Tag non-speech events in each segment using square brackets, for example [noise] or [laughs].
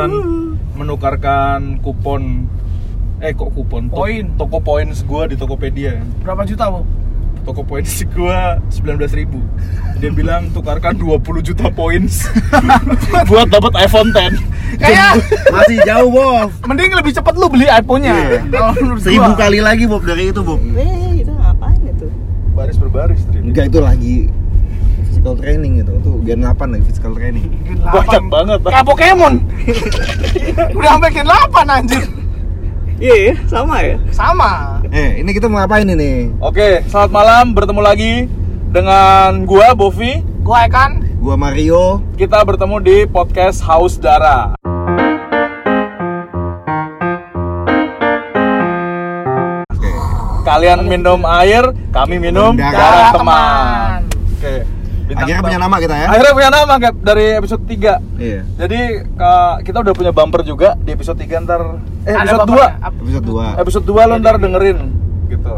urusan menukarkan kupon eh kok kupon To- Poin. toko points gua di Tokopedia Berapa juta, Bu? toko points [laughs] gua 19.000 ribu dia bilang tukarkan 20 juta points [laughs] buat dapat iPhone 10 Kayak [laughs] Masih jauh, Bob. mending lebih cepet lu beli iPhone-nya. Iya. Kalau menurut Seribu kali lagi, Bob, dari itu, Bob. Eh, itu ngapain itu? baris berbaris Tri. Enggak, itu lagi physical training itu. Itu gen 8 lagi physical training. [laughs] Gen Banyak 8. banget, Pak. Kayak Pokemon. [laughs] Udah sampai gen 8 anjir. Iya, iya, sama ya. Sama. Eh, ini kita mau ngapain ini? Oke, selamat malam. Bertemu lagi dengan gua Bovi. Gua Ekan. Gua Mario. Kita bertemu di podcast Haus Dara. Kalian minum air, kami minum Darah darah teman. teman. Akhirnya punya nama kita ya? Akhirnya punya nama Gap, dari episode 3 Iya. Jadi ka- kita udah punya bumper juga di episode 3 ntar Eh Ada episode bapaknya. 2 Ap- Episode 2. Episode 2 lo ntar dengerin Gitu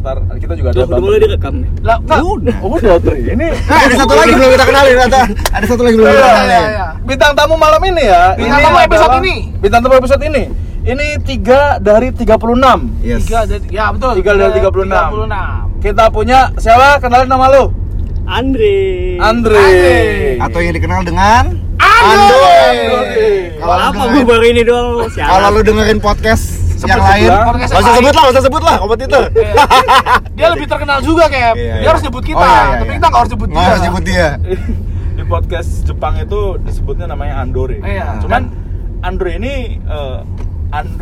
Ntar kita juga ada udah mulai direkam nih. Lah. Udah, udah Tri. Ini Eh, ada satu lagi belum kita kenalin, ada. Ada satu lagi belum kita Iya, kenalin. iya, iya. bintang tamu malam ini ya. Bintang ini tamu episode ini. Bintang tamu episode ini. Ini 3 dari 36. Yes. Tiga dari, ya betul. Tiga dari 36. 36. Kita punya siapa? Kenalin nama lu. Andre. Andre. Atau yang dikenal dengan. Andre. Kalau lu Apa dengerin- gue baru ini doang lu? Kalau lu dengerin podcast Sebut yang lain. Podcast nggak usah sebut lah, nggak usah sebut lah, kompetitor. Iya. Dia lebih terkenal juga. Iya, Dia iya. harus nyebut kita, Oh, iya, iya, tapi kita nggak harus nyebut Nggak dia. harus nyebut dia. [laughs] Di podcast Jepang itu disebutnya namanya Andore. Iya. Cuman Andre ini eh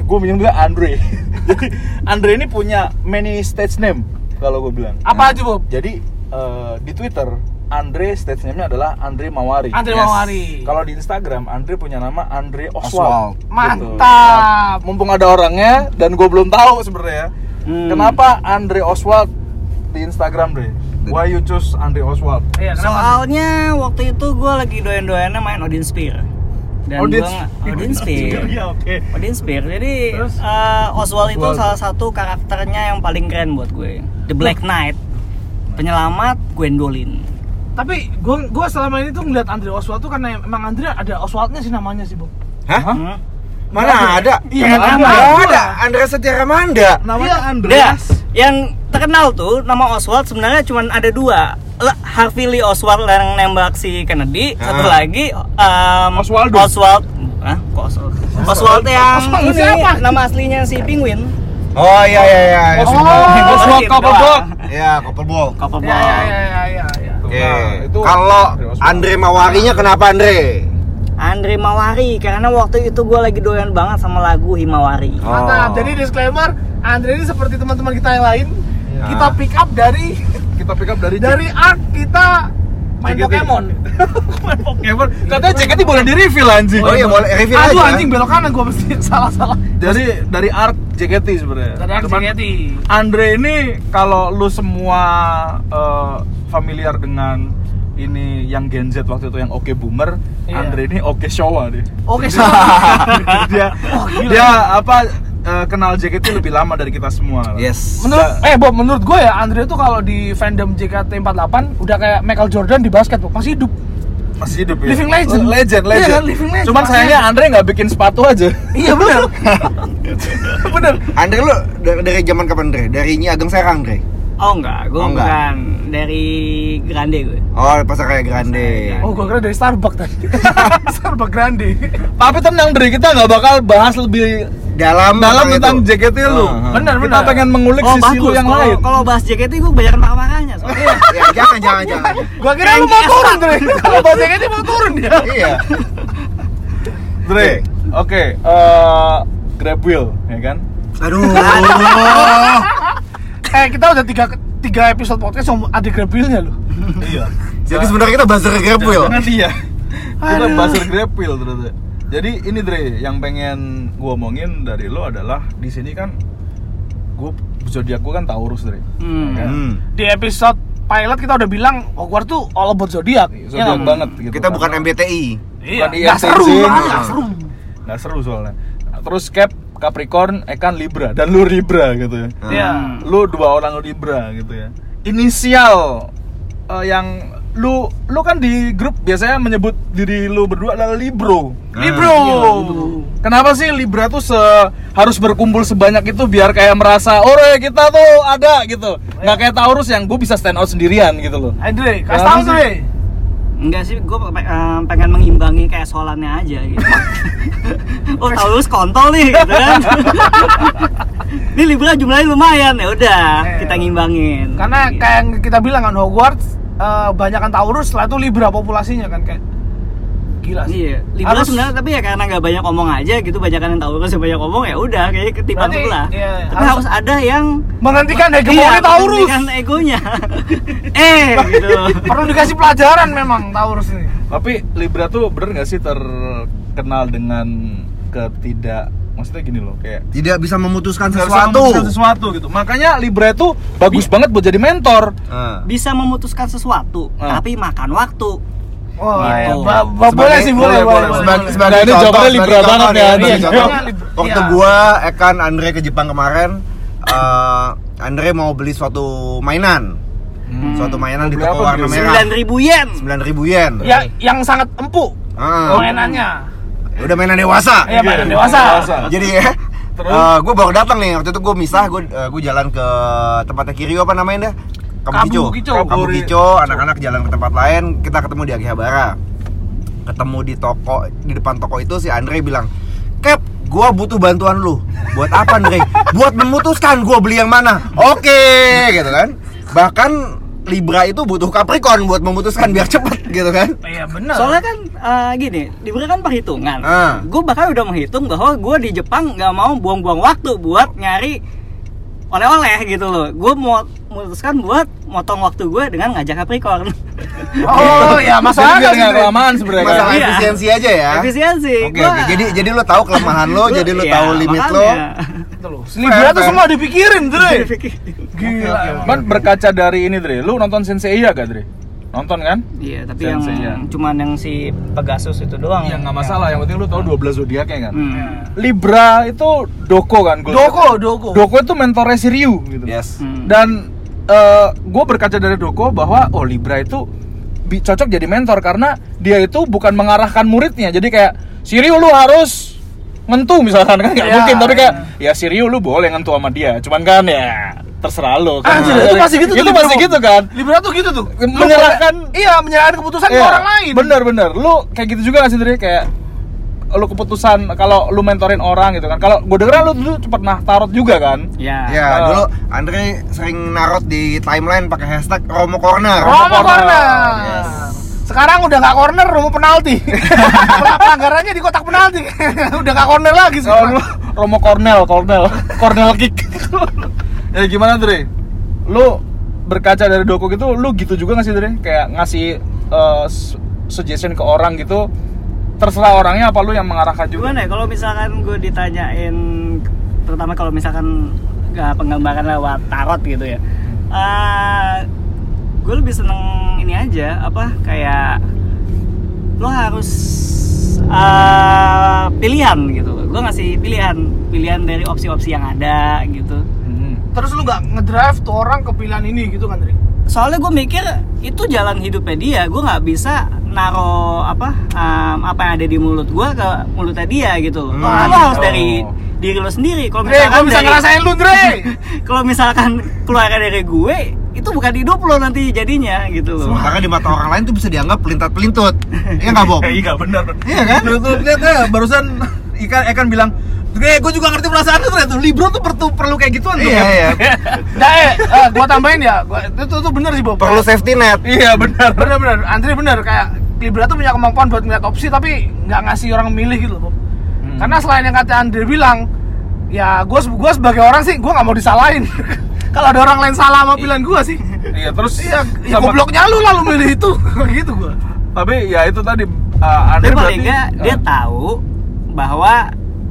gue minum juga Andre. [laughs] Jadi Andre ini punya many stage name kalau gue bilang. Apa aja, Bob? Jadi eh, di Twitter Andre stage name-nya adalah Andre Mawari. Andre Yes. Mawari. Kalau di Instagram Andre punya nama Andre Oswald. Oswald. Mantap. Nah, mumpung ada orangnya dan gue belum tahu sebenarnya. Hmm. Kenapa Andre Oswald di Instagram deh? Why you choose Andre Oswald? Iya, kenapa? Soalnya waktu itu gue lagi doyan-doyannya main Odin Spear. Dan Odin gua nggak- Odin Spear. [laughs] Iya oke. Odin Spear. Jadi Terus? eh, Oswald itu Oswald. salah satu karakternya yang paling keren buat gue. The Black Knight. Penyelamat Gwendolyn. Tapi gue gue selama ini tuh ngeliat Andre Oswald tuh karena emang Andre ada Oswaldnya sih namanya sih, Bob. Hah? Hmm? Mana ada? Iya, mana ada. ada. Ada. Andrea Setia Ramanda. Namanya Iya. Andre. Dia yang terkenal tuh nama Oswald sebenarnya cuma ada dua. Harvey Lee Oswald yang nembak si Kennedy, satu lagi um, Oswaldo. Oswald. Hah? Kok Oswald? Oswald yang Oswald ini siapa? nama aslinya si Penguin. Oh iya iya iya. iya. Oh, Semua- Oswald Cobblepot. Iya, Copperball. Couple Iya, iya, iya, iya, iya, iya. Oke. Nah, itu Kalau Andre Mawarinya kenapa Andre? Andre Mawari karena waktu itu gue lagi doyan banget sama lagu Himawari. Mantap. Oh. Jadi disclaimer, Andre ini seperti teman-teman kita yang lain, Iya. kita pick up dari Kita pick up dari dari art kita main JKT. Pokemon. [laughs] main Pokemon. Katanya JKT boleh di reveal anjing. Oh iya boleh review Aduh aja. anjing belok kanan gua mesti [laughs] salah-salah. Jadi dari arc JKT sebenarnya. Dari art Cuman JKT. Andre ini kalau lu semua eh, familiar dengan ini yang Gen Z waktu itu yang oke boomer, Iya. Andre ini oke Showa deh. Oke, [laughs] dia Oh, gila. dia apa eh, kenal JKT lebih lama dari kita semua. Yes. Menurut eh Bob, menurut gue ya Andre tuh kalau di fandom JKT48 udah kayak Michael Jordan di basket, Bob. Masih hidup. Masih hidup ya. Living legend. Legend, Iya legend. kan, living legend. Cuman Masih sayangnya. Andre nggak bikin sepatu aja. Iya benar. [laughs] benar. Andre lu dari, dari zaman kapan Andre? Dari Nyi Ageng Serang Andre? Oh enggak, gue Oh, enggak. bukan dari Grande gue. Oh pasar kayak Grande. Oh, gua kira dari Starbucks tadi. [laughs] Starbucks Grande. Tapi tenang Dri, kita nggak bakal bahas lebih Dalam dalam itu. tentang JKT lu. Ah, ah. Benar, Kita benar. pengen mengulik Oh sisi lu yang kalau lain. kalau bahas JKT gue kebanyakan marah-marahnya soalnya. Ya, jangan jangan jangan. Gua kira lu mau turun, Dre. Kalau bahasa JKT mau turun dia. iya. Dre, oke, eh, grab wheel, ya kan? Aduh. [laughs] Eh, kita udah tiga tiga episode podcast sama ada grabbilnya loh. Iya. Jadi sebenarnya kita buzzer grab wheel. Jangan iya. Kita buzzer grab wheel ternyata. Jadi ini Dre, yang pengen gua omongin dari lo adalah di sini kan gua zodiak gua kan Taurus Dre. Hmm. Ya kan? Hmm. Di episode pilot kita udah bilang Hogwarts tuh all about zodiak. Zodiak Ya, banget gitu. Kita kan. bukan MBTI. Iya, Bukan nggak seru, lah, nggak seru. Nggak seru soalnya. Nah, Terus Cap Capricorn, Ekan Libra dan lu Libra gitu ya. Iya. Lu dua orang Libra gitu ya. Inisial eh, yang lu lu kan di grup biasanya menyebut diri lu berdua adalah libro. Ah. Libro. Kenapa sih Libra tuh se harus berkumpul sebanyak itu biar kayak merasa oh kita tuh ada gitu. Nggak kayak Taurus yang gue bisa stand out sendirian gitu loh. Andre, kasih tahu sih? Andre. Enggak sih, gue pengen mengimbangi kayak solannya aja gitu. [laughs] oh, Taurus kontol nih gitu kan. [laughs] Ini Libra jumlahnya lumayan ya udah, Eh. kita ngimbangin. Karena Gitu. kayak yang kita bilang kan Hogwarts eh, banyak kan Taurus, setelah itu Libra populasinya kan kayak gila sih. Iya, Libra Harus- sebenarnya tapi ya karena nggak banyak ngomong aja gitu, banyak yang Taurus yang banyak ngomong ya udah ketimbang Berarti, lah. iya, tapi harus- harus, ada yang Menghentikan hegemoni Iya, Taurus. menghentikan egonya. [laughs] eh, gitu. Perlu dikasih pelajaran memang Taurus ini. Tapi Libra tuh bener nggak sih terkenal dengan ketidak maksudnya gini loh kayak Tidak bisa memutuskan nggak bisa sesuatu. memutuskan sesuatu gitu. Makanya Libra itu bagus banget buat jadi mentor. Ah. Bisa memutuskan sesuatu, Ah. tapi makan waktu. Oh, itu. Ba- ba- Sebagai- boleh sih, boleh, boleh, boleh. boleh. sebagai Nah, sebagai ini jawabannya sebagai Libra banget ya, sebagai ini. Iya. Waktu Iya. gua Ekan Andre ke Jepang kemarin, eh, Andre mau beli suatu mainan, Hmm. suatu mainan di toko warna merah, Sembilan ribu yen. sembilan ribu yen. Ya, yang sangat empuk Ah. mainannya. Udah mainan dewasa. Iya, mainan Iya, dewasa. dewasa. Jadi ya, Terus? gue baru datang nih waktu itu gue misah, gue gue jalan ke tempatnya Kirio apa namanya dah? Kabukicho. Kabukicho. Kabukicho, anak-anak jalan ke tempat lain, kita ketemu di Akihabara. Ketemu di toko, di depan toko itu si Andre bilang, Kep, gua butuh bantuan lu. Buat apa Andre? Buat memutuskan gua beli yang mana. Oke, gitu kan. Bahkan Libra itu butuh Capricorn buat memutuskan biar cepet gitu kan. Iya, benar. Soalnya kan eh, gini, Libra kan perhitungan. Ah. Gue bahkan udah menghitung bahwa gue di Jepang nggak mau buang-buang waktu buat nyari oleh-oleh gitu loh. Gue mau memutuskan buat motong waktu gue dengan ngajak Capricorn. Oh, ya masalah biar nggak kelamaan Iya, sebenarnya. Masalah kan? Iya. efisiensi aja ya. Efisiensi. Oke, Gua- oke. Jadi jadi lo tahu kelemahan lo, jadi lo Iya, tahu limit lo. makanya. Libra tuh semua dipikirin, Dre. Gila. oke, emang. Man berkaca dari ini Dre, lu nonton Senseiya gak Dre? Nonton kan? Iya, tapi yang Sensei, ya. cuman yang si Pegasus itu doang. Iya nggak masalah, yang penting lu tahu 12 zodiaknya kan. Hmm. Libra itu Doko kan? gua Doko. Doko. Doko itu mentornya si Ryu gitu. Yes. Hmm. Dan gue berkaca dari Doko bahwa oh Libra itu cocok jadi mentor karena dia itu bukan mengarahkan muridnya. Jadi kayak si Ryu lu harus ngentu misalkan kan nggak Iya. mungkin tapi kayak ya si Ryu lu boleh ngentu sama dia. Cuman kan ya terserah lu. kan. Anjir, itu pasti gitu tuh. Itu pasti gitu kan. Libra tuh gitu tuh. Menyerahkan- iya, menyerahkan keputusan ke Iya, orang lain. Bener bener. Lu kayak gitu juga gak sih Dre? Kayak lu keputusan kalau lu mentorin orang gitu kan. Kalau gue denger lu dulu cepet nah tarot juga kan. Ya. Ya, Ah. dulu Andre sering narot di timeline pakai hashtag Romo Corner. Romo Corner. corner. Yes. Sekarang udah nggak corner, Romo penalti. [laughs] Pelanggarannya di kotak penalti. [laughs] udah nggak corner lagi sekarang. lu Romo Cornell, Cornell, Cornell kick. [laughs] ya gimana Dre? Lu berkaca dari Doko gitu, lu gitu juga gak sih Dre? Kayak ngasih su- suggestion ke orang gitu terserah orangnya apa lu yang mengarahkan juga? Gimana ya kalau misalkan gue ditanyain terutama kalau misalkan nggak penggambaran lewat tarot gitu ya. eh gue lebih seneng ini aja apa kayak lo harus eh pilihan gitu. Gue ngasih pilihan, pilihan dari opsi-opsi yang ada gitu. Terus lu nggak ngedrive tuh orang ke pilihan ini gitu kan, Dri? soalnya gue mikir itu jalan hidupnya dia gue nggak bisa naro apa em, apa yang ada di mulut gue ke mulutnya dia gitu loh Hmm. Lo harus Oh. dari diri lo sendiri kalau Dre, misalkan gua bisa dari- ngerasain lu, Dre. [laughs] kalau misalkan keluarga dari gue itu bukan hidup lo nanti jadinya gitu loh Sementara di mata orang lain tuh bisa dianggap pelintat-pelintut. Iya nggak, Bob? [laughs] Iya benar. Iya kan? Lu tuh lihat ya, barusan ikan ikan bilang, "Gue gue juga ngerti perasaan lu tuh. Libro tuh perlu perlu kayak gituan tuh." Iya, iya. [laughs] Nah, eh, eh, gua tambahin ya, gua, itu, itu, itu bener sih, Bob. Perlu safety net. Iya benar. bener bener, Andre bener kayak Libra tuh punya kemampuan buat ngeliat opsi tapi nggak ngasih orang milih gitu loh. Bob. Hmm. Karena selain yang kata Andre bilang, ya gue gua sebagai orang sih gue nggak mau disalahin. [laughs] Kalau ada orang lain salah sama pilihan gue sih, Iya terus iya, ya sama- gobloknya lu lalu milih itu, [laughs] gitu gue. Tapi ya itu tadi uh, Andre berarti- dia Ah. tahu bahwa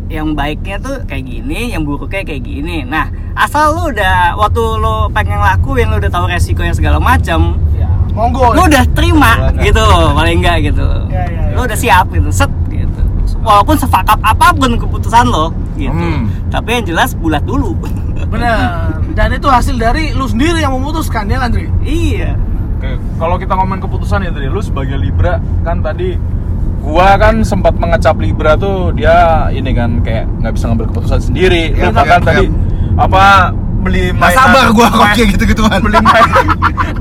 yang baiknya tuh kayak gini, yang buruknya kayak gini. Nah, asal lu udah waktu lu pengen lakuin, lu udah tahu resikonya segala macam, Ya, monggo. lu udah terima Silakan. gitu loh, paling enggak gitu. Ya, ya, ya. Lu udah siap gitu, set gitu. Walaupun sefakap apa pun keputusan lo gitu. Hmm. Tapi yang jelas bulat dulu. [laughs] Bener. Dan itu hasil dari lu sendiri yang memutuskan ya, Andre. iya. Oke, kalau kita ngomongin keputusan ya dari lu sebagai Libra kan tadi gua kan sempat mengecap Libra tuh dia ini kan kayak nggak bisa ngambil keputusan sendiri. Iya, Lu iya, kan iya. tadi apa beli mainan sabar gua kok kayak gitu-gituan. beli main,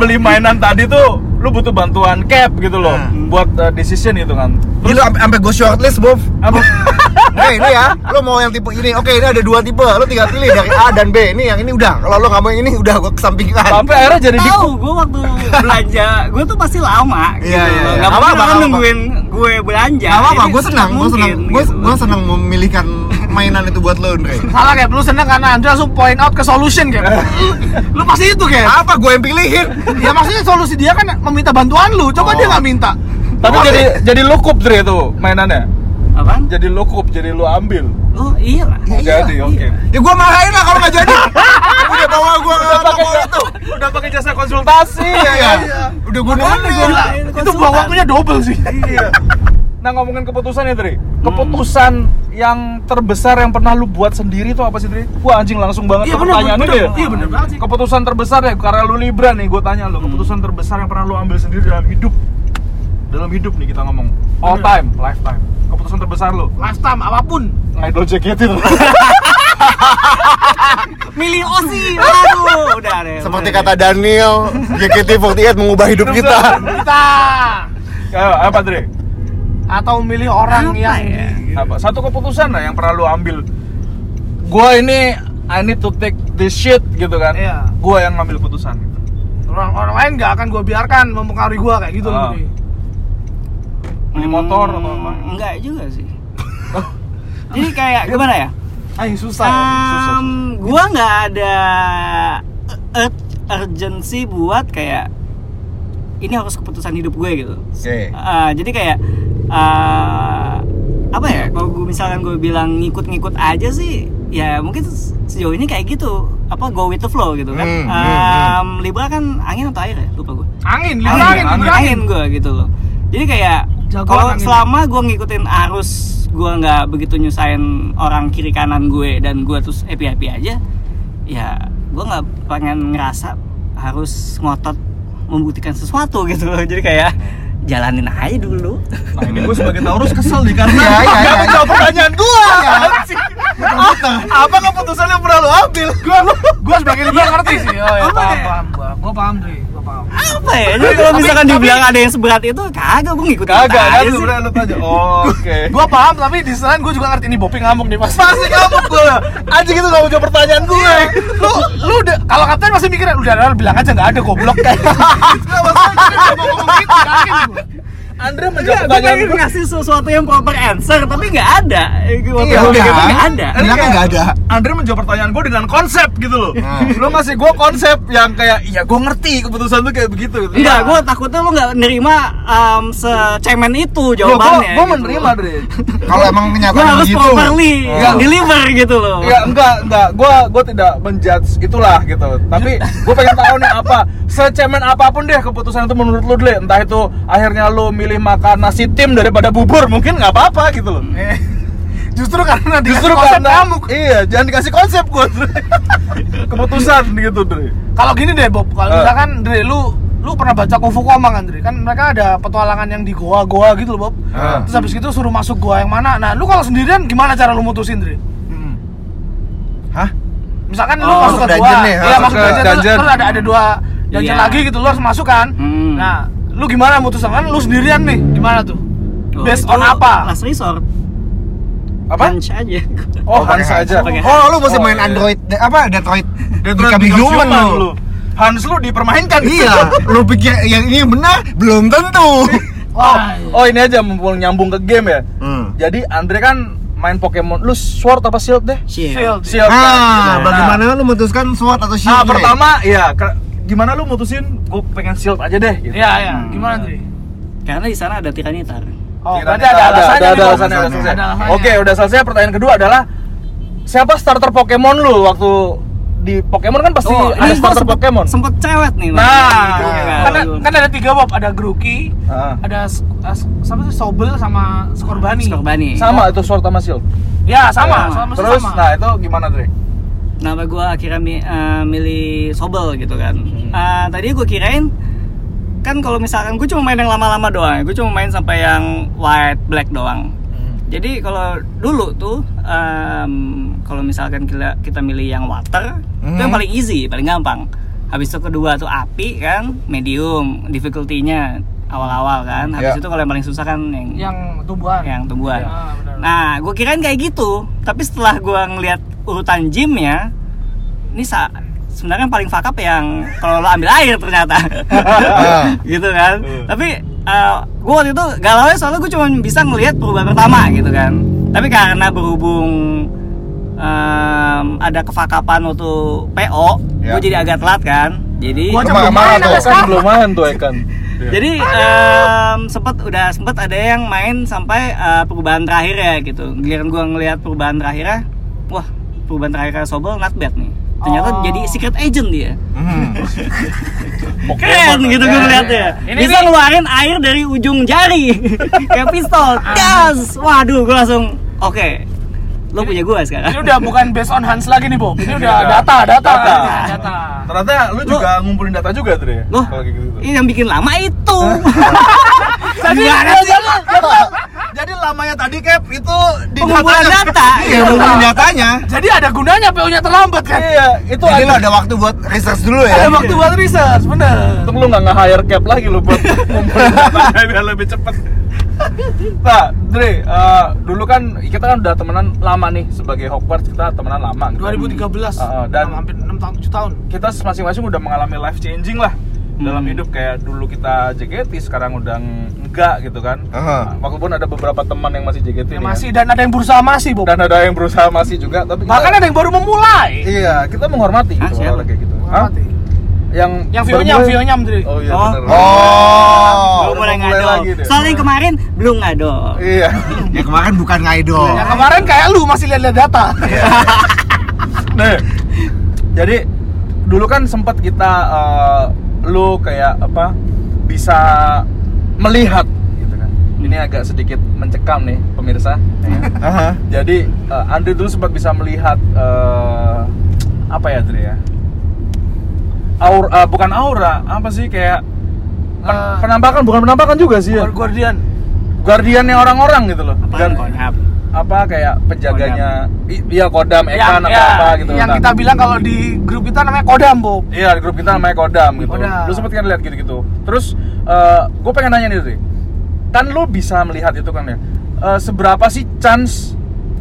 beli mainan tadi tuh lu butuh bantuan cap gitu loh Hmm. buat uh, decision itu kan. Gila sampai sampai gue shortlist, Bob. Apa? [laughs] Hei, ini ya, lo mau yang tipe ini. Oke, ini ada dua tipe. Lo tinggal pilih dari A dan B. Ini yang ini udah. Kalau lo nggak mau yang ini, udah gue kesampingkan. Sampai akhirnya jadi di Tahu, gue waktu belanja, gue tuh pasti lama. Iya, gitu iya, iya. Apa-apa, orang nggak nungguin gue belanja. Gak apa-apa, Jadi gue senang, gue senang, gue gitu gue loh. senang memilihkan mainan itu buat lo, Andre. Salah kayak lu seneng karena Anda langsung point out ke solution kayak. [laughs] lu pasti itu kayak. Apa gue yang pilihin? Ya maksudnya solusi dia kan meminta bantuan lu, coba Oh. dia nggak minta. tapi jadi jadi lu kup Dre itu mainannya. Apaan? Jadi lu kup, jadi lu ambil. Oh iya lah. jadi oke. Ya gue marahin lah kalau nggak jadi. [laughs] Udah bawa gue ke Udah pakai toko itu. [laughs] udah pakai jasa konsultasi ya Iya, kan? udah gue Makanya nemenin. gua- konsultan. itu buang waktunya double sih. Iya. [laughs] Nah ngomongin keputusan ya Dri Keputusan yang terbesar yang pernah lu buat sendiri itu apa sih Dri? Wah anjing langsung banget Iya, ke bener, pertanyaan bener, ini ya iya, bener banget sih. Keputusan terbesar ya karena lu Libra nih gue tanya lu Keputusan terbesar yang pernah lu ambil sendiri dalam hidup Dalam hidup nih kita ngomong All Bener. time, lifetime Keputusan terbesar lu Lifetime apa pun. Ngidol JKT tuh [laughs] Milih Osi, waduh, udah deh. Seperti udah kata Daniel, JKT48 mengubah hidup kita. Kita Ayo, apa Dri? Atau memilih orang Apa yang ya? Apa? Satu keputusan lah yang pernah lu ambil Gua ini I need to take this shit gitu kan Iya. Gua yang ngambil keputusan gitu. orang orang lain nggak akan gue biarkan mempengaruhi gue kayak gitu loh. Dri. Beli motor atau apa? Hmm, Enggak juga sih. [laughs] Jadi kayak gimana ya? Ah, yang susah. ya. susah, Um, gua nggak ada ur- urgency buat kayak ini harus keputusan hidup gue gitu. Oke. Uh, jadi kayak uh, apa ya? Kalau gue misalkan gue bilang ngikut-ngikut aja sih, ya mungkin se- sejauh ini kayak gitu. Apa go with the flow gitu kan? Hmm, hmm, Um, Libra kan angin atau air ya? Lupa gue. Angin, Angin, libur angin, angin, angin, angin. gue gitu loh. Jadi kayak kalau selama gue ngikutin arus, gue nggak begitu nyusahin orang kiri kanan gue dan gue terus happy happy aja, ya gue nggak pengen ngerasa harus ngotot membuktikan sesuatu gitu loh. Jadi kayak jalanin aja dulu. Nah ini gue sebagai Taurus kesel nih karena Iya, iya, nggak iya. menjawab pertanyaan gue. Apa keputusan yang pernah lo ambil? Gue gue sebagai libur ngerti sih. Oh ya Apa paham ya? paham gue. Gue paham Dri, Apa ya? Jadi kalau misalkan tapi- dibilang ada yang seberat itu, kagak gue ngikutin Kagak kan aja lu lu tanya. Oh, Oke. [laughs] Gue paham tapi di sana gue juga ngerti ini Bopi ngamuk nih pas. Pasti kamu gue. Anjing itu gak mau jawab pertanyaan gue. lu lu udah kalau kapten masih mikir udah udah bilang aja nggak ada goblok kayak. [laughs] Nggak masalah jadi udah mau ngomong gitu gue. Andre Enggak, menjawab gue pertanyaan pengen gue. ngasih sesuatu yang proper answer, tapi nggak ada. Waktu Iya, gue mikir tuh nggak ada. Bilangnya nggak ada. Andre menjawab pertanyaan gue dengan konsep gitu loh. Nah. Lu ngasih gue konsep yang kayak, iya gue ngerti keputusan tuh kayak begitu. gitu. Enggak, gue takutnya lu nggak nerima um, secemen itu Gue jawabannya. gue gitu. menerima Andre. [laughs] Kalau emang Gue kenyataan harus begitu. properly Iya. deliver gitu loh. Ya enggak, enggak. Gue gue tidak menjudge itulah gitu. Tapi gue pengen tahu nih apa secemen apa pun deh keputusan itu menurut lu deh. Entah itu akhirnya lu milih makan nasi tim daripada bubur, mungkin nggak apa-apa gitu loh. Eh, Justru karena Justru konsep karena ngamuk. iya, jangan dikasih konsep gue. [laughs] keputusan gitu, Dre. Kalau gini deh Bob, kalau Eh. misalkan Dre lu lu pernah baca Kung Fu Komang kan Dre? Kan mereka ada petualangan yang di goa-goa gitu loh Bob. Eh. Terus habis itu suruh masuk goa yang mana? Nah, lu kalau sendirian gimana cara lu mutusin Dre? Hah? Misalkan lu Oh, masuk masuk ke goa, iya masuk ke dungeon, terus, dungeon. terus ada ada dua dungeon Iya. lagi gitu lu harus masuk kan? Hmm. Nah, lu gimana mutusin kan lu sendirian nih? Gimana tuh? Oh, Based on apa? Last resort. Apa? Punch aja. Oh, Hans. aja. Oh, lu mesti Oh, main iya. Android de- apa Detroit Detroit Become Human Human lu. Hans lu dipermainkan Iya, lu pikir yang ini yang benar belum tentu. [laughs] Oh, oh ini aja mumpung nyambung ke game ya. Hmm. Jadi Andre kan main Pokemon, lu Sword apa Shield deh? Shield. Shield. Ah, kan? bagaimana lu memutuskan SWOT atau shield? Nah, Dre? pertama ya ke- gimana lu mutusin gue pengen Shield aja deh gitu. Iya, iya. Hmm. Gimana Dre? Karena di sana ada tiranitar. Oh, berarti ada alasannya. ada, ada alasannya, ada alasannya. Ada. Oke, udah selesai. Pertanyaan kedua adalah siapa starter Pokemon lu waktu di Pokemon kan pasti Oh, ada starter sempet, Pokemon. sempet cewek nih. Nah, Gitu, iya. kan. Kan, kan ada tiga Bob, ada Grookey, Ah. ada as- sama sih Sobel sama Skorbani. Skorbani. Sama itu Sword sama Shield. Ya, sama, Sama. sama, Terus, sama. nah itu gimana Dre? Kenapa gue akhirnya mi- eh, milih Sobel gitu kan? Hmm. Eh, tadi gue kirain kan kalau misalkan gue cuma main yang lama-lama doang gue cuma main sampai yang white black doang jadi kalau dulu tuh em, kalau misalkan kita kita milih yang water itu yang Mhm. paling easy paling gampang habis itu kedua tuh api kan medium difficulty-nya awal-awal kan habis Ya. itu kalau yang paling susah kan yang Yang tumbuhan. yang tumbuhan Ah, benar. Nah, gue kirain kayak gitu. Tapi setelah gue ngeliat urutan gymnya, ini sa sebenarnya yang paling fuck up yang kalau lo ambil air ternyata, [laughs] [laughs] gitu kan. Tapi gue waktu itu galau soalnya gue cuma bisa ngelihat perubahan pertama gitu kan. Tapi karena berhubung em, ada kefakapan waktu PO, Ya. gue jadi agak telat kan. Jadi ke mana main tuh? sekarang. belum main tuh Ekan. [laughs] Jadi em, sempat udah sempat ada yang main sampai eh, perubahan terakhir ya gitu. Giliran gua ngelihat perubahan terakhirnya, wah perubahan terakhirnya Sobel not bad nih. Ternyata Oh. jadi secret agent dia. Hmm. [laughs] Keren gitu gue ngeliatnya. Ini Bisa ngeluarin air dari ujung jari [laughs] kayak pistol. Gas. Waduh, gue langsung oke. Lo punya gua Ini sekarang. udah bukan based on Hans lagi nih, Bob. Ini udah data, data. Data. Data. Ternyata lu juga ngumpulin data juga tuh ya. Loh, gitu. ini yang bikin lama itu. [laughs] Jadi, Gimana sih? Jadi lamanya tadi Cap itu di Pengumpulan data. Iya, ngumpulin datanya. jadi ada gunanya PO-nya terlambat kan? Iya, itu Jadi ada lo ada waktu buat research dulu ya. Ada waktu buat research, bener. Untung lu nggak nge-hire cap lagi lu buat [laughs] ngumpulin data biar lebih cepet. Nah, Dre, eh, dulu kan kita kan udah temenan lama nih sebagai Hogwarts kita temenan lama. gitu. 2013, Uh, uh, dan hampir 6 tahun, 7 tahun. kita masing-masing udah mengalami life changing lah dalam Hmm. hidup kayak dulu kita JKT sekarang udah enggak gitu kan. Walaupun ada beberapa teman yang masih JKT Ya nih masih kan. dan ada yang berusaha masih, Bob. dan ada yang berusaha masih juga tapi kita- Bahkan ada yang baru memulai. iya kita menghormati Ah, gitu siapa? kayak gitu. Hah? Yang Yang view-nya, baru- view-nya, Menteri. Oh iya Oh. bener. Oh. Belum mulai mulai ngado. lagi deh. Soalnya yang kemarin belum ngado. Iya. [laughs] Ya kemarin bukan ngidol. Yang kemarin kayak lu masih lihat-lihat data. [laughs] Nih, jadi dulu kan sempat kita eh, lu kayak apa bisa melihat gitu kan. Ini agak sedikit mencekam nih pemirsa. [laughs] ya. Jadi eh, Andre dulu sempat bisa melihat eh, apa ya Dre ya? Aura, eh, bukan aura, apa sih kayak pen- penampakan bukan penampakan juga sih ya. Guardian. Guardiannya orang-orang gitu loh. Apaan Dan konhab? Apa kayak penjaganya i- iya kodam Ekan apa ya, apa gitu. Yang Nah, kita bilang kalau di grup kita namanya Kodam, Bob. Iya di grup kita namanya Kodam gitu. Kodam. Lu sempet kan lihat gitu-gitu. Terus gue pengen nanya nih, Dri. Kan lu bisa melihat itu kan ya. Eh, seberapa sih chance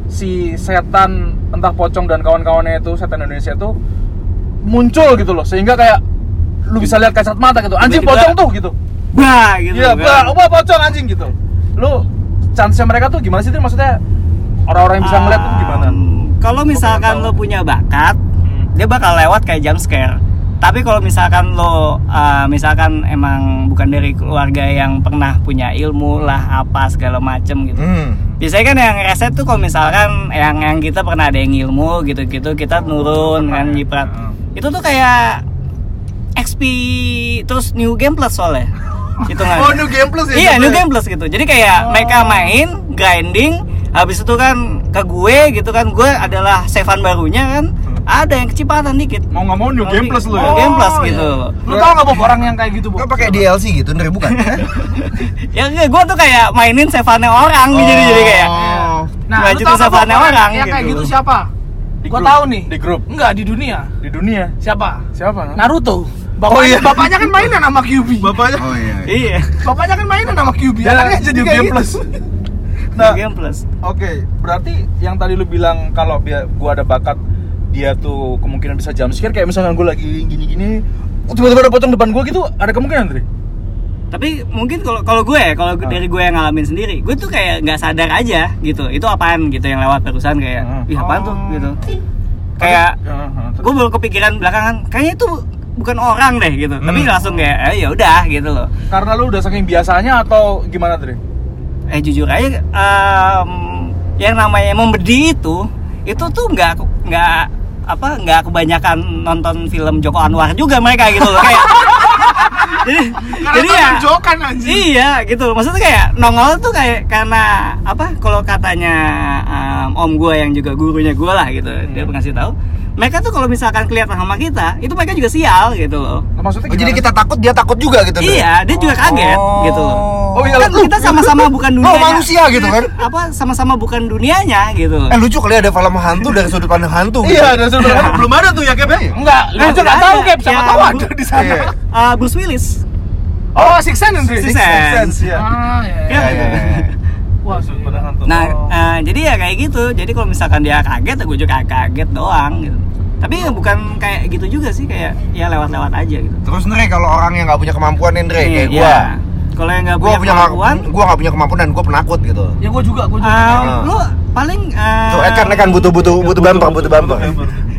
si setan entah pocong dan kawan-kawannya itu setan Indonesia itu muncul gitu loh sehingga kayak lu bisa lihat kasat mata gitu. Anjing Tiba-tiba- pocong tuh gitu. Bah gitu Iya, kan. bah, wah pocong anjing gitu. Lu chance mereka tuh gimana sih? Dri? Maksudnya orang-orang yang bisa ngeliat tuh gimana? Um, Kalau misalkan lo punya bakat, Hmm. dia bakal lewat kayak jump scare. Tapi kalau misalkan lo, uh, misalkan emang bukan dari keluarga yang pernah punya ilmu lah apa segala macem gitu. Hmm. Biasanya kan yang reset tuh kalau misalkan yang yang kita pernah ada yang ilmu gitu-gitu kita nurun kan nyiprat. Itu tuh kayak XP terus new game plus soalnya. [laughs] Itu Oh, new game plus ya? Iya, gitu new ya? game plus gitu. Jadi kayak mereka main grinding habis itu kan ke gue gitu kan gue adalah sevan barunya kan ada yang kecepatan dikit. Mau nggak mau new game plus lu ya? New game plus Oh, gitu. Lu tau gak, Bob, orang yang kayak gitu, Bob? Pakai DLC gitu, Ndre bukan? [laughs] Ya gue tuh kayak mainin sevannya orang Oh. jadi jadi kayak Nah, Nggak lu gitu tau savannya orang orang yang kayak gitu. gitu siapa? Di Gua grup. tahu nih. Di grup. Enggak, di dunia. Di dunia. Siapa? Siapa? Naruto. Bapaknya, bapaknya kan mainan sama Kyuubi. Bapaknya. Oh iya. iya. Bapaknya kan mainan sama Kyuubi. Dia Anaknya jadi game gitu. plus. Nah, game plus. Oke, berarti yang tadi lu bilang kalau gua ada bakat dia tuh kemungkinan bisa jump scare kayak misalnya gua lagi gini-gini tiba-tiba ada pocong depan gua gitu ada kemungkinan Dri? Tapi mungkin kalau kalau gue kalau Ah. dari gue yang ngalamin sendiri, gue tuh kayak nggak sadar aja gitu. Itu apaan gitu yang lewat barusan kayak, Ah. ih apaan tuh Oh. gitu. Kayak Ya, ha, terus- gue baru kepikiran belakangan, kayaknya itu bukan orang deh gitu. Tapi Hmm. langsung kayak, eh, ya udah gitu loh. karena lu udah saking biasanya atau gimana Dri? Eh jujur aja, em, yang namanya membedi itu, itu tuh nggak nggak apa nggak kebanyakan nonton film Joko Anwar juga mereka gitu loh kayak. [laughs] jadi jadi ya Jokan anjing. Iya gitu Maksudnya kayak nongol tuh kayak karena apa kalau katanya um, om gue yang juga gurunya gue lah gitu dia Hmm. ngasih tahu mereka tuh kalau misalkan kelihatan sama kita itu mereka juga sial gitu loh Nah, maksudnya Oh, jadi kita takut dia takut juga gitu iya dia juga kaget Oh. gitu loh Oh iya, kan lu- kita sama-sama bukan Lo dunianya manusia gitu kan apa sama-sama bukan dunianya gitu Eh lucu kali ada film hantu dari sudut pandang hantu gitu. Iya, dari sudut pandang- Belum ada tuh ya Kep ya? Enggak, lu Eh, aja nggak ada. tahu Cap, siapa Ya, tahu ada di sana. Iya. Ah, Bruce Willis Oh, Six Sense. Six Six Sense. Sense, ya. Ah, ya. Ya. Iya, iya, iya. Wah, Nah, eh, jadi ya kayak gitu. Jadi kalau misalkan dia kaget, gue juga kaget doang gitu. Tapi ya bukan kayak gitu juga sih, kayak ya lewat-lewat aja gitu. Terus Ndre kalau orang yang nggak punya kemampuan nih Ndre kayak Iya. gua. Kalau yang nggak punya punya kemampuan, gua nggak punya kemampuan dan gua penakut gitu. Ya gua juga, gua juga. eh, lu paling eh, So, kan kan butuh butuh butuh bumper, butuh bumper.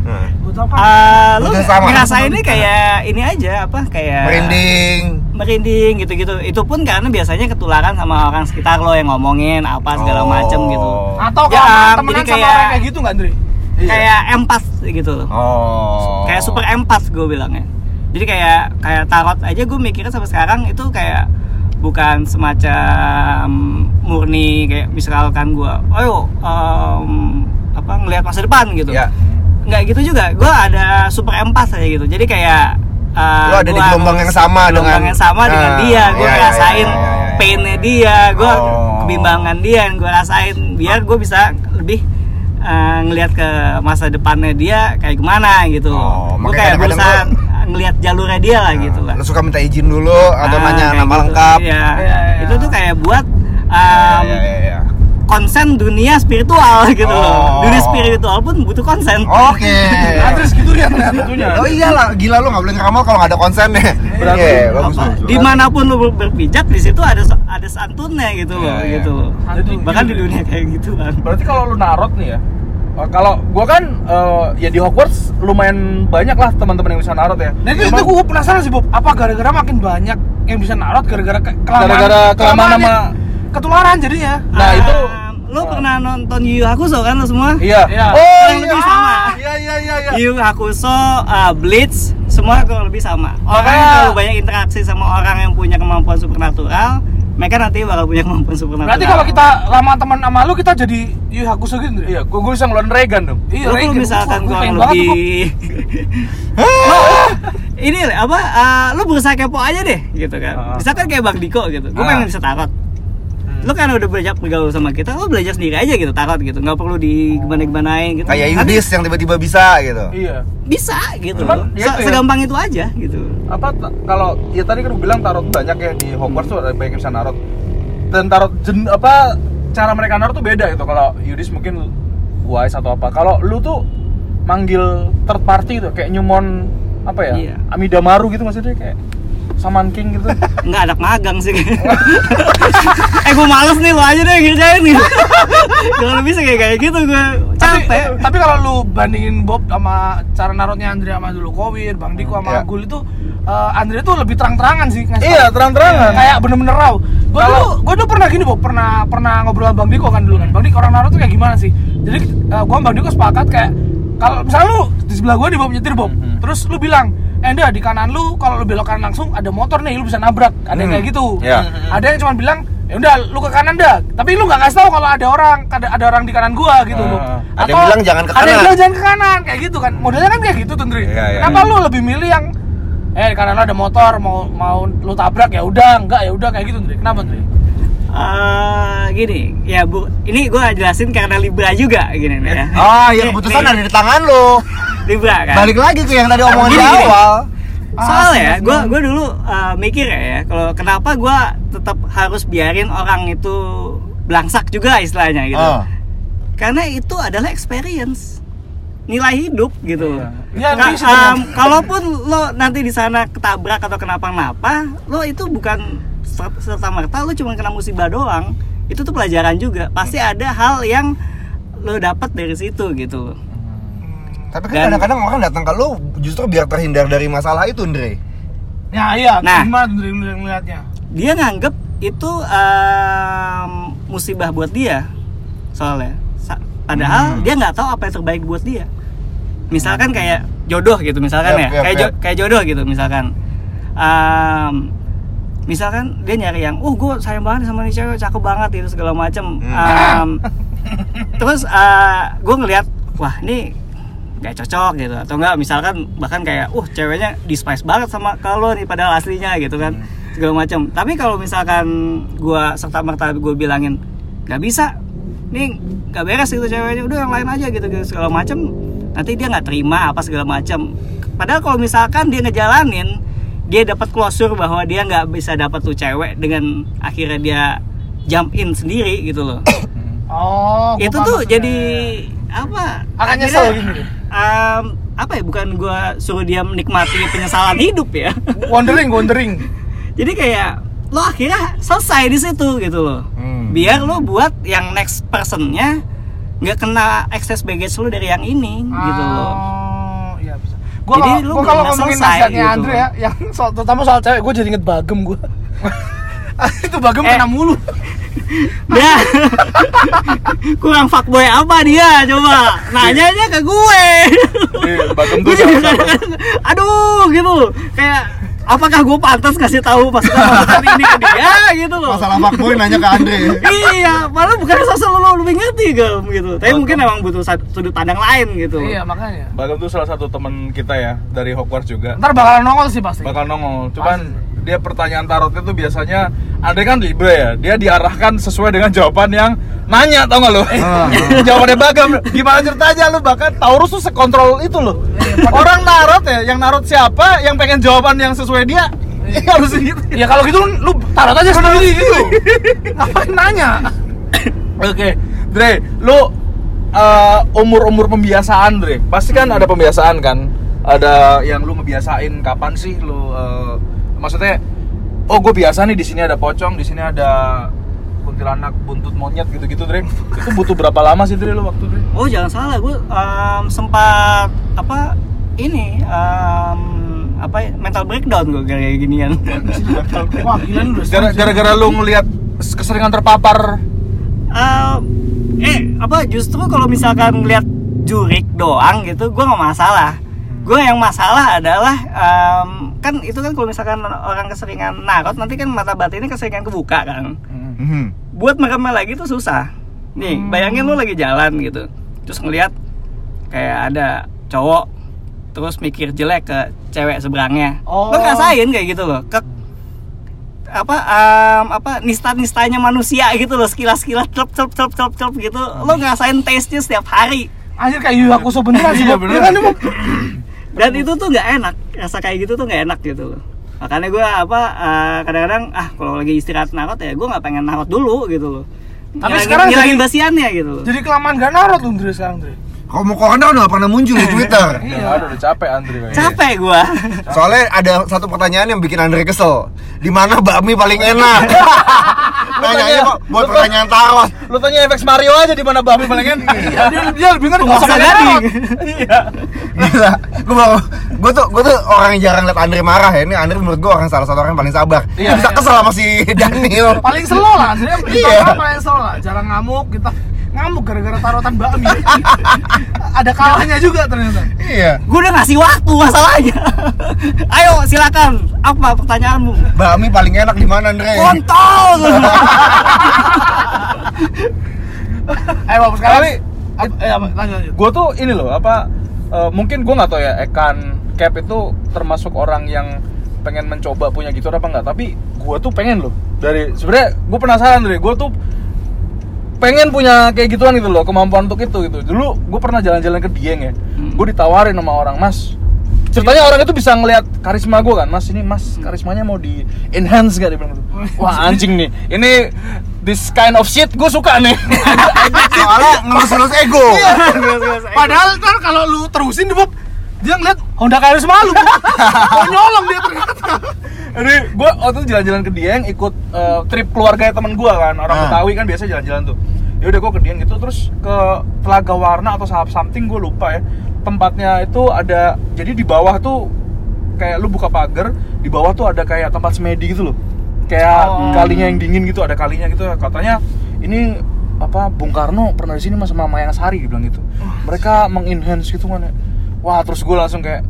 Nah, tahu apa? eh, lu Butuh ngerasain ini kayak ini aja apa kayak Merinding. Merinding gitu-gitu. Itu pun karena biasanya ketularan sama orang sekitar lo yang ngomongin apa segala Oh. macem gitu. Atau Ya, kalau temenan jadi sama kayak- orang kayak gitu nggak, Andre? Iya. Kayak empat gitu loh. Oh. kayak super empat gue bilangnya jadi kayak kayak tarot aja gue mikirnya sampai sekarang itu kayak bukan semacam murni kayak misalkan gue ayo em, apa ngelihat masa depan gitu Ya. nggak gitu juga gue ada super empat aja gitu jadi kayak uh, Lu ada di gelombang yang sama gelombang dengan- yang sama dengan Ah, dia gue iya, iya, ngerasain iya, iya, iya. painnya dia gue Oh. kebimbangan dia yang gue rasain biar gue bisa lebih uh, ngelihat ke masa depannya dia kayak gimana gitu Oh, gue kayak berusaha ngelihat jalurnya dia lah gitu lah Lu suka minta izin dulu atau Ah, nanya nama gitu. lengkap? Iya. Iya, iya. itu tuh kayak buat Iya, um, iya, iya, iya. Konsen dunia spiritual gitu Oh. dunia spiritual pun butuh konsen Oke. [laughs] Andre segitu ya ternyata. Itunya. Oh iyalah, gila lu nggak boleh ngeramal kalau nggak ada konsennya. Berarti Iya, bagus, apa, bagus. di mana pun lu ber- berpijak di situ ada ada santunnya gitu loh Iya, iya. gitu loh Jadi bahkan gitu di ya. dunia kayak gitu kan Berarti kalau lu narot nih ya. eh, Kalau gua kan eh, ya di Hogwarts lumayan banyak lah teman-teman yang bisa narot ya. Nah itu, itu gue penasaran sih Bob, apa gara-gara makin banyak yang bisa narot gara-gara ke- kelamaan Gara-gara kelamaan sama- ketularan jadinya. Nah, itu Um, lu pernah nonton Yu Yu Hakusho kan lu semua Iya. Iya. Oh, iya. lebih sama. Iya, iya, iya, iya. Yu Yu Hakusho, uh, Bleach, semua kurang lebih sama. Orang Makanya- yang terlalu banyak interaksi sama orang yang punya kemampuan supernatural, mereka nanti bakal punya kemampuan supernatural. Berarti kalau kita lama teman sama lu kita jadi Yu Hakusho gitu. Andre? Iya, gua, gua bisa ngeluarin Regan dong. Iya, Reagan. misalkan gua Bob. lebih [laughs] ini apa uh, lu berusaha kepo aja deh gitu kan Ah. misalkan kayak Bang Diko gitu gue Ah. pengen bisa tarot lu kan udah belajar bergaul sama kita lu belajar sendiri aja gitu tarot gitu nggak perlu di gimana gimanain gitu Kayak Yudis yang tiba-tiba bisa gitu. Iya. bisa gitu Cuman, Se- ya itu ya. segampang itu aja gitu apa kalau ya tadi kan bilang tarot banyak ya di Hogwarts tuh ada banyak yang bisa narot dan tarot jen, apa cara mereka narot tuh beda gitu kalau Yudis mungkin wise atau apa kalau lu tuh manggil third party tuh kayak nyumon apa ya Iya. Amida Maru gitu maksudnya kayak Saman King gitu [laughs] nggak ada magang sih [laughs] eh gue males nih lo aja deh ngerjain nih [laughs] jangan bisa kayak kayak gitu gue Tapi, capek tapi kalau lu bandingin Bob sama cara narotnya Andre sama dulu Kowir, Bang Diko sama Iya. Agul itu eh, Andre tuh lebih terang-terangan sih ngasih iya terang-terangan kayak bener-bener raw. Gue dulu, gue dulu pernah gini Bob, pernah pernah ngobrol sama Bang Diko kan dulu kan. Bang Diko orang narot tuh kayak gimana sih? Jadi eh, gua sama Bang Diko sepakat kayak kalau misalnya lu di sebelah gua di Bob nyetir Bob, Mhm. terus lu bilang, eh di kanan lu kalau lu belok kanan langsung ada motor nih, lu bisa nabrak. Ada yang Hmm. kayak gitu. Iya. Ada yang cuma bilang, ya udah lu ke kanan dah. Tapi lu nggak ngasih tahu kalau ada orang, ada ada orang di kanan gua gitu Ah. Bob. Ada yang bilang jangan ke Ada yang kanan. bilang jangan ke kanan kayak gitu kan. Modelnya kan kayak gitu tuh, Ndri. Iya, iya. Kenapa lu lebih milih yang eh di kanan lu ada motor mau mau lu tabrak ya udah enggak ya udah kayak gitu Ndri. Kenapa Ndri? Eh, gini ya bu ini gue jelasin karena libra juga gini nih ya Oh, ya keputusan ada di tangan lu. libra kan Balik lagi ke yang tadi omongan di Gini, gini. awal. soalnya Ah, gue gue dulu eh, mikir ya ya, kalau kenapa gue tetap harus biarin orang itu belangsak juga istilahnya gitu Oh. karena itu adalah experience nilai hidup gitu. Ya, Ka- em, kalaupun lo nanti di sana ketabrak atau kenapa-napa lo itu bukan serta merta lo cuma kena musibah doang itu tuh pelajaran juga pasti ada hal yang lo dapat dari situ gitu Tapi kan Dan- kadang-kadang orang datang ke lu justru biar terhindar dari masalah itu, Andre. Ya iya, Nah. gimana Ndri melihatnya? dia nganggep itu em, musibah buat dia soalnya padahal Hmm. dia nggak tahu apa yang terbaik buat dia misalkan kayak jodoh gitu misalkan Yap, ya yap, kayak yap. jo- kayak jodoh gitu misalkan Em, misalkan dia nyari yang oh gue sayang banget sama nih cewek cakep banget itu segala macem. Hmm. Em, [laughs] terus gue ngelihat wah ini nggak cocok gitu. Atau enggak misalkan bahkan kayak uh ceweknya despise banget sama kalau nih padahal aslinya gitu kan. Segala macam tapi kalau misalkan gua serta merta gue bilangin nggak bisa nih nggak beres gitu ceweknya udah yang lain aja gitu, gitu segala macam nanti dia nggak terima apa segala macam padahal kalau misalkan dia ngejalanin dia dapat closure bahwa dia nggak bisa dapat tuh cewek dengan akhirnya dia jump in sendiri gitu loh [coughs] Oh, itu tuh maksudnya. jadi apa Akan nyesel gitu em, apa ya bukan gua suruh dia menikmati penyesalan hidup ya [laughs] wondering, wondering. jadi kayak lo akhirnya selesai di situ gitu loh Hmm. biar lo buat yang next personnya nggak kena excess baggage lo dari yang ini gitu loh Oh. Gua Jadi lu gua kalau ngomongin nasihatnya gitu. Andre ya, yang soal, terutama soal cewek, gue jadi inget bagem gue. [laughs] itu bagem Eh. kena mulu. dia [laughs] kurang fuckboy apa dia coba nanyanya ke gue Iya, Bagem tuh gue aduh gitu kayak apakah gue pantas kasih tahu pasukan pasukan ini ke dia gitu loh Masalah fuckboy nanya ke Andre. iya malah bukan sosok lo lebih ngerti gam gitu tapi mungkin emang butuh sudut pandang lain gitu Iya, makanya. Bagem tuh salah satu teman kita ya dari Hogwarts juga. Ntar bakalan nongol sih pasti. bakal nongol. Cuman dia pertanyaan tarotnya tuh biasanya Andre kan Libra ya, dia diarahkan sesuai dengan jawaban yang nanya tau gak lo? [laughs] Jawabannya Bagam, gimana ceritanya lu bahkan Taurus tuh sekontrol itu loh. Orang narot ya, yang narot siapa, yang pengen jawaban yang sesuai dia, [laughs] harus gitu. Ya kalau gitu lu taruh aja sendiri gitu. [laughs] Ngapain nanya? [coughs] Oke, Dre, lu uh, umur-umur pembiasaan, Dre. Pasti kan ada pembiasaan kan? Ada yang lu ngebiasain kapan sih lu uh, maksudnya oh gue biasa nih di sini ada pocong, di sini ada kuntilanak buntut monyet gitu-gitu, Dre. Itu butuh berapa lama sih, Dre, lu waktu, Dre? oh jangan salah gue em, sempat apa ini em, apa ya, mental breakdown gue kayak ginian Wah, gila lu udah Gara- Gara-gara lu ngelihat keseringan terpapar Em, eh apa justru kalau misalkan ngeliat jurik doang gitu gue nggak masalah gue yang masalah adalah em, kan itu kan kalau misalkan orang keseringan narot nanti kan mata batinnya keseringan kebuka kan. Mhm. buat merekam lagi tuh susah. Nih bayangin lu lagi jalan gitu terus ngeliat kayak ada cowok terus mikir jelek ke cewek seberangnya. Oh. lo ngerasain kayak gitu loh ke apa em, apa nista nistanya manusia gitu loh sekilas sekilas cep cep cep cep cep gitu. Lo ngerasain taste nya setiap hari. Anjir kayak Yu Hakusho beneran sih, Iya, kan, Bob? [coughs] dan itu tuh nggak enak rasa kayak gitu tuh nggak enak gitu loh. Makanya gue apa eh, kadang-kadang ah kalau lagi istirahat narot ya gue nggak pengen narot dulu gitu loh. Tapi Ngilangin- sekarang ngilangin jadi- basiannya gitu loh. Jadi kelamaan gak narot lu sekarang. Kalau mau corona udah gak pernah muncul di [laughs] Twitter. Udah ada udah capek Andre kayaknya. capek gue Soalnya ada satu pertanyaan yang bikin Andre kesel. Di mana bakmi paling enak? [laughs] Nanyanya kok buat Lu- pertanyaan tarot. Lu tanya FX Mario aja di mana Bami paling enak. [laughs] Iya, dia, dia lebih ngerti Nggak nggak usah gading. Iya. Gila, gue baru, gue tuh, gue tuh orang yang jarang liat Andre marah ya. Ini Andre menurut gue orang salah satu orang yang paling sabar. Iya. Bisa kesel sama si Daniel. Paling slow lah. Iya. Iya. Paling slow lah, jarang ngamuk kita ngamuk gara-gara tarutan bakmi. [laughs] Ada kalahnya juga ternyata. Iya. gue udah ngasih waktu masalahnya [laughs] ayo silakan apa pertanyaanmu Bakmi paling enak di mana Andre? kontol [laughs] Ayo. Tapi Apa- eh, gue tuh ini loh apa eh, mungkin gue nggak tahu ya Ekan Cap itu termasuk orang yang pengen mencoba punya gitu apa enggak tapi gue tuh pengen loh dari sebenarnya gue penasaran dari gue tuh pengen punya kayak gituan gitu loh kemampuan untuk itu gitu dulu gue pernah jalan-jalan ke Dieng ya Hmm. gue ditawarin sama orang mas ceritanya orang itu bisa ngelihat karisma gue kan mas ini mas karismanya mau di enhance gak dia bilang gitu. [laughs] wah anjing nih ini this kind of shit gue suka nih [laughs] Soalnya ngelus-ngelus ego. Iya. Padahal ntar kalau lu terusin Bob, dia ngeliat Honda Karisma lu. [laughs] Mau nyolong dia ternyata. Jadi gue waktu itu jalan-jalan ke Dieng ikut eh, trip keluarga temen gue kan orang Ah. Betawi kan biasa jalan-jalan tuh. Ya udah gue ke Dieng gitu terus ke Telaga Warna atau sahab something gue lupa ya. Tempatnya itu ada jadi di bawah tuh kayak lu buka pagar di bawah tuh ada kayak tempat semedi gitu loh. Kayak Oh. kalinya yang dingin gitu ada kalinya gitu katanya ini apa Bung Karno pernah di sini sama Mayang Sari dia bilang gitu. Mereka mengenhance gitu kan ya. Wah terus gue langsung kayak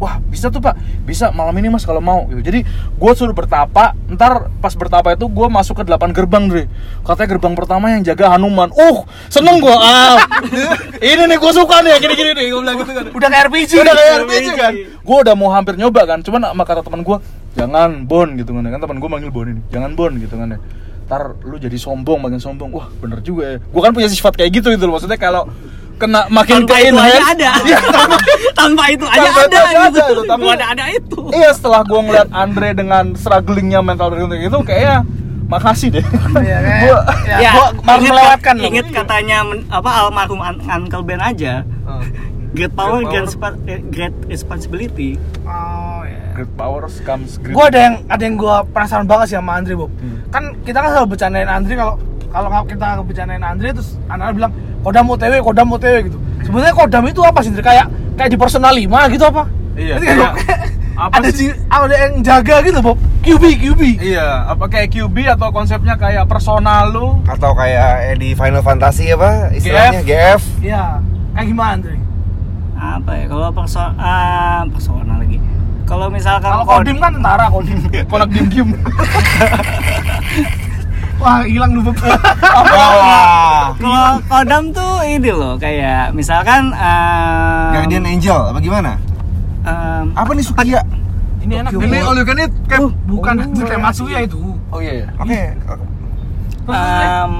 wah bisa tuh pak. Bisa malam ini mas kalau mau. Gitu. Jadi gue suruh bertapa ntar pas bertapa itu gue masuk ke delapan gerbang Dre. Katanya gerbang pertama yang jaga Hanuman. Uh seneng gue ah. [laughs] Ini nih gue suka nih gini gini nih. Gue bilang gitu kan. Udah kayak RPG. udah kayak RPG kan. Gue udah mau hampir nyoba kan. Cuman sama kata teman gue jangan Bon gitu kan. Kan teman gue manggil Bon ini. Jangan Bon gitu kan ya. Ntar lu jadi sombong makin sombong. Wah bener juga ya. Gue kan punya sifat kayak gitu gitu loh. Maksudnya kalau kena makin tanpa ke itu aja ada Iya, tanpa- [laughs] tanpa itu aja Tanpa itu ada aja gitu ada, tapi- ada ada itu Iya setelah gue ngeliat Andre dengan strugglingnya mental breakdown itu kayaknya makasih deh. Iya, Gua- ya, gua malah inget- melewatkan inget katanya men- apa almarhum Un- Uncle Ben aja great power, Great great, power. eh, great responsibility Oh, iya. Great powers comes great. Gue ada yang ada yang gue penasaran banget sih sama Andre Bob. Hmm. Kan kita kan selalu bercandain Andre kalau kalau nggak kita bercandain Andre terus anak-anak bilang kodam OTW, kodam OTW gitu. Sebenarnya kodam itu apa sih? Kayak kayak di personal 5 gitu apa? Iya, nggak, kayak- apa ada sih? ada yang jaga gitu Bob. QB QB. Iya, apa kayak QB atau konsepnya kayak personal lu? Atau kayak eh, di Final Fantasy apa istilahnya GF. Iya. Kayak gimana Andre? apa ya kalau perso ah, persona lagi kalau misalkan Kalau kod- kodim kan tentara kodim. [laughs] Konak diem diem. [laughs] Wah hilang lu Bob. [laughs] Wah. kalau kodam tuh ini loh kayak misalkan um, Guardian Angel apa gimana? um, Apa nih Sukiya? Ini enak. Ini all you can eat cap. bukan Oh, itu kayak Matsuya itu. Oh iya. iya. Oke. Um,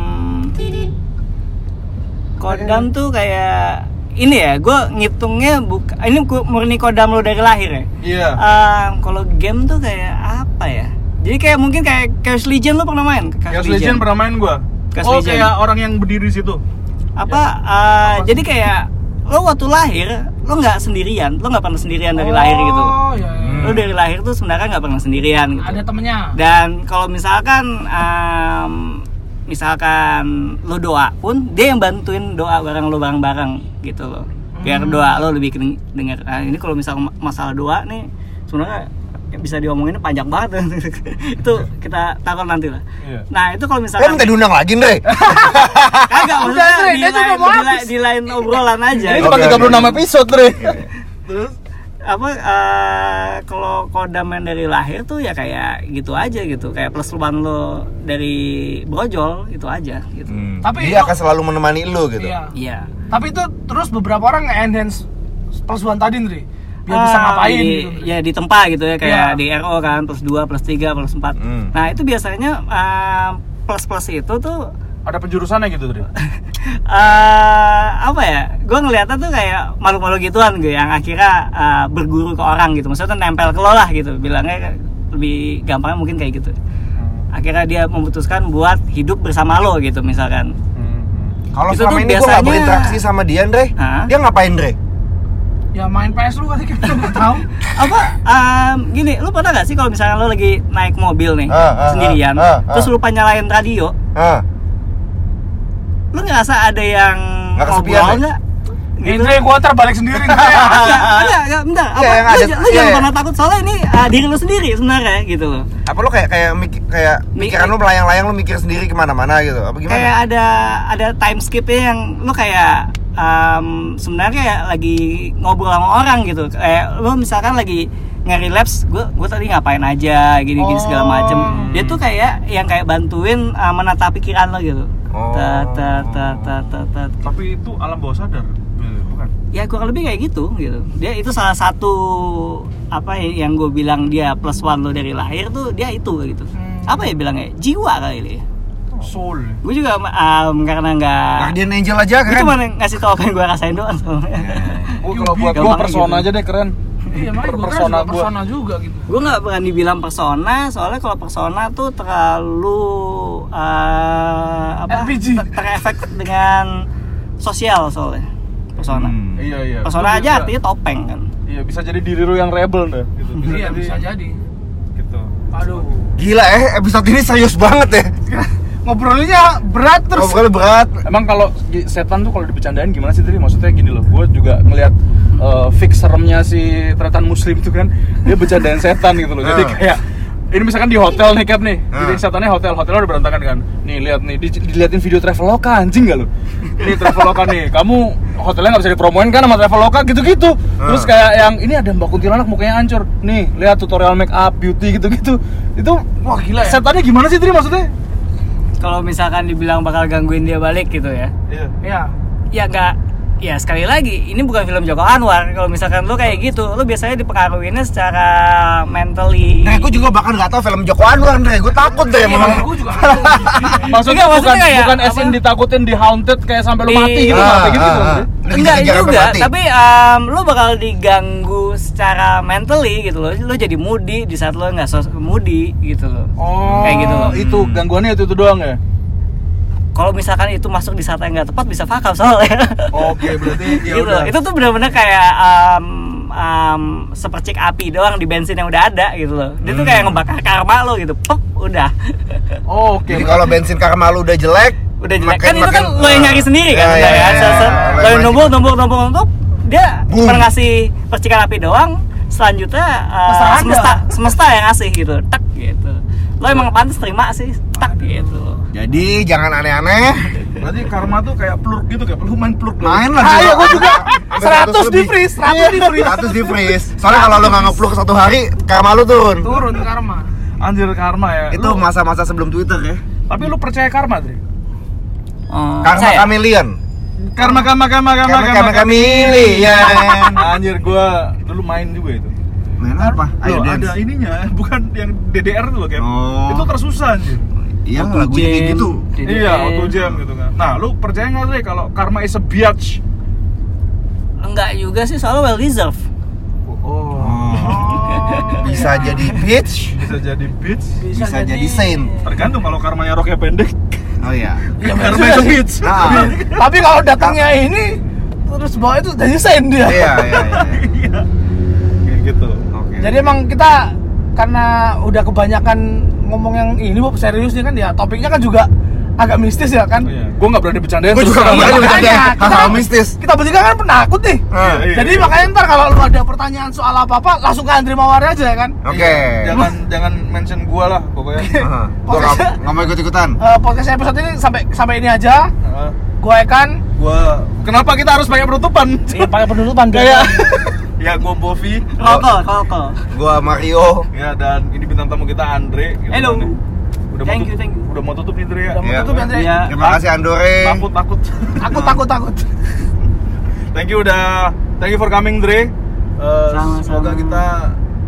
kodam tuh kayak ini ya gue ngitungnya buka ini gua murni kodam lo dari lahir ya Iya. Um, kalau game tuh kayak apa ya jadi kayak mungkin kayak Chaos Legion lo pernah main Chaos Legend pernah main gua. Chaos Oh Legend. kayak orang yang berdiri di situ. apa uh, jadi kayak lo waktu lahir lo nggak sendirian lo nggak pernah sendirian dari lahir gitu Oh iya. iya. lo dari lahir tuh sebenarnya nggak pernah sendirian gitu Ada temennya. dan kalau misalkan um, misalkan lo doa pun dia yang bantuin doa bareng lo bareng-bareng gitu loh biar doa lo lebih dengar nah, ini kalau misalkan ma- masalah doa nih sebenarnya bisa diomonginnya panjang banget [laughs] itu kita taruh nanti lah Iya. nah itu kalau misalkan minta diundang lagi, Andre. [laughs] kagak Udah, maksudnya Andre, di, lain, mau di, lain- di lain obrolan aja Ini cuma oke. 36 episode, Dre. [laughs] Terus apa eh, kalau kodam yang dari lahir tuh ya kayak gitu aja gitu kayak plus luan lo dari brojol itu aja gitu Hmm. Tapi dia itu- akan selalu menemani lu gitu. Iya. iya Tapi itu terus beberapa orang nge-enhance plus one tadi Ndri. Bisa Ah, ngapain di, gitu. Ndri. ya di tempat gitu ya kayak Iya. di RO kan plus 2 plus 3 plus 4 Hmm. nah itu biasanya eh, plus plus itu tuh ada penjurusannya gitu, Dre. eh [laughs] apa ya gue ngeliatnya tuh kayak malu-malu gituan gue yang akhirnya eh, berguru ke orang gitu maksudnya nempel ke lo lah gitu bilangnya lebih gampangnya mungkin kayak gitu akhirnya dia memutuskan buat hidup bersama lo gitu misalkan Kalau Itu selama tuh ini gua nggak biasanya- berinteraksi sama dia, Andre. Dia ngapain, Andre? Ya main PS lu kali [laughs] kita nggak tahu. apa em, gini lu pernah gak sih kalau misalnya lo lagi naik mobil nih Ah, ah, sendirian ah, ah, terus ah. lupa nyalain radio Hah? lu ngerasa ada yang Nggak ya? ngobrol nggak gitu Indri gua ntar balik sendiri Ndri. Enggak, [laughs] enggak, enggak, bentar. Apa, Iya, yang lu, ada- lu iya, jangan iya. pernah takut soalnya ini ah, diri lu sendiri sebenarnya gitu loh. Apa lu kayak kayak mik- kayak Mi- pikiran lu melayang-layang lu mikir sendiri ke mana-mana gitu? Apa gimana? Kayak ada ada time skipnya yang lu kayak em, sebenarnya lagi ngobrol sama orang gitu. Kayak lu misalkan lagi nge-relapse, gue gue tadi ngapain aja gini-gini segala macem. Dia tuh kayak yang kayak bantuin uh, menata pikiran lo gitu. Oh. Ta, ta, ta, ta, ta, ta. Tapi itu alam bawah sadar, bukan? ya kurang lebih kayak gitu gitu dia itu salah satu apa ya, yang gue bilang dia plus one lo dari lahir tuh dia itu gitu Hmm. apa ya bilangnya jiwa kali ini Soul. gue juga um, karena nggak Guardian Angel aja gue kan? cuma ngasih tau apa yang gue rasain doang soalnya Gua kalau buat gua persona gitu. aja deh keren. Iya, makanya gua persona persona gua. persona juga gitu. gue nggak berani bilang persona soalnya kalau persona tuh terlalu uh, apa RPG. ter- terefek dengan sosial soalnya persona Hmm. Iya, iya. persona aja bisa- artinya topeng kan Iya, bisa jadi diri lu yang rebel dah gitu. Iya bisa jadi. Gitu. Aduh. Gila eh episode ini serius banget ya. [laughs] Ngobrolnya berat terus. Ngobrolnya berat. Emang kalau setan tuh kalau dibecandain gimana sih tadi? Maksudnya gini loh, gue juga ngelihat uh, fix seremnya si tretan muslim itu kan, dia bercandain [laughs] setan gitu loh. Jadi Hmm. kayak ini misalkan di hotel nih Cap nih Ah. jadi setannya hotel hotelnya udah berantakan kan nih lihat nih di- diliatin video traveloka anjing gak lu ini traveloka nih kamu hotelnya nggak bisa dipromoin kan sama traveloka gitu-gitu terus Ah. kayak yang ini ada mbak kuntilanak mukanya hancur nih lihat tutorial make up beauty gitu-gitu itu Wah, gila ya. setannya gimana sih Tri maksudnya Kalau misalkan dibilang bakal gangguin dia balik gitu ya. iya Iya. Ya enggak ya sekali lagi ini bukan film Joko Anwar kalau misalkan lu kayak gitu lu biasanya dipengaruhinya secara mentally Nah, gue juga bahkan nggak tahu film Joko Anwar, Andre. Gue takut deh, Iya, memang. gue juga. [laughs] maksudnya bukan maksudnya kayak bukan esin ditakutin di haunted kayak sampai lu mati gitu Ah, nggak kayak gitu ah, kan ah. Ini enggak juga mati. tapi em, lu bakal diganggu secara mentally gitu loh lu jadi moody di saat lu nggak sos moody gitu loh oh kayak gitu loh itu gangguannya itu itu doang ya kalau misalkan itu masuk di saat yang nggak tepat bisa up soalnya. Oke berarti [laughs] ya gitu. udah. Itu tuh benar-benar kayak em, em, sepercik api doang di bensin yang udah ada gitu loh. Dia tuh Hmm. kayak ngebakar karma lo gitu. Pop udah. Oh, oke Jadi kalau bensin karma lu udah jelek, udah jelek. makin- kan itu kan makin- lo yang nyari sendiri kan Ya, ya, ya, se- ya. lo yang numpuk numpuk dia Boom. cuma ngasih percikan api doang selanjutnya uh, semesta semesta yang ngasih gitu tak gitu. Lo emang pantas terima sih tak gitu Jadi jangan aneh-aneh. Berarti karma tuh kayak plurk gitu kayak lu main dong. Main lah. Ayo, gua juga. Sampai 100 di freeze, 100 di freeze. 100 di freeze. Soalnya kalau lu nggak ngepluk satu hari, karma lu turun. Turun karma. Anjir karma ya. Itu masa-masa sebelum Twitter ya. tapi lu percaya karma, Dri? Oh, Karma saya- chameleon. Karma karma karma karma Karma karma chameleon. [laughs] Anjir gua dulu main juga itu. Main apa? Ayo dance. ada ininya, [laughs] bukan yang DDR tuh loh, kayak. Oh. Itu tersusah anjir. Iya, Auto lagunya kayak jam, gitu. Iya, auto jam gitu kan. Nah, lu percaya nggak Dri kalau karma is a biatch? enggak juga sih soalnya well deserved Oh. [laughs] Bisa jadi bitch, Bisa jadi bitch. bisa jadi saint. Tergantung kalau karmanya roknya pendek. Oh iya. Iya, [laughs] bener karma juga is a sih. bitch. Nah, Tapi kalau datangnya ini terus bawa itu jadi sen dia. iya, iya, iya. [laughs] Iya. Kayak gitu. Oke. Jadi emang kita karena udah kebanyakan ngomong yang ini Bob serius nih kan ya topiknya kan juga agak mistis ya kan. Oh, iya. Gua nggak berani bercandain. Gua terus juga nggak berani bercanda. kita- Hal-hal mistis. Kita bertiga kan penakut nih. Iya, Jadi iya. makanya ntar kalau lu ada pertanyaan soal apa-apa langsung ke Andri Mawar aja ya kan. Oke. Iya, Jangan jangan mention gua lah pokoknya. [laughs] Gua nggak nggak mau ikut-ikutan. Eh, podcast episode ini sampai sampai ini aja. Heeh. Gue Ekan. gua kenapa kita harus pakai penutupan? Iya, pakai penutupan Kayak [laughs] ya gua Bovi. rokok rokok Gua Mario. Ya dan ini bintang tamu kita Andre. gitu Hello. kan, nih. Udah Thank mau you, tutup, thank you. Udah mau tutup nih Andre ya. Udah mau Iya. tutup ya, Andre? Iya. Terima kasih Andore. [laughs] Takut takut. Takut takut [laughs] takut. thank you udah thank you for coming Dre. Eh, Sama-sama. semoga kita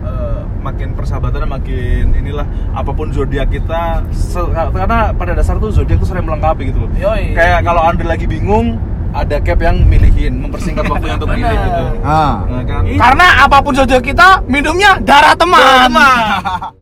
eh, makin persahabatan dan makin inilah apa pun zodiak kita se- karena pada dasar tuh zodiak tuh sering melengkapi gitu loh. Yoi. Kayak kalau Andre lagi bingung ada cap yang milihin mempersingkat [laughs] waktunya untuk milih gitu. Ah. Nah, kan? Karena apa pun zodiak kita minumnya darah teman. [laughs]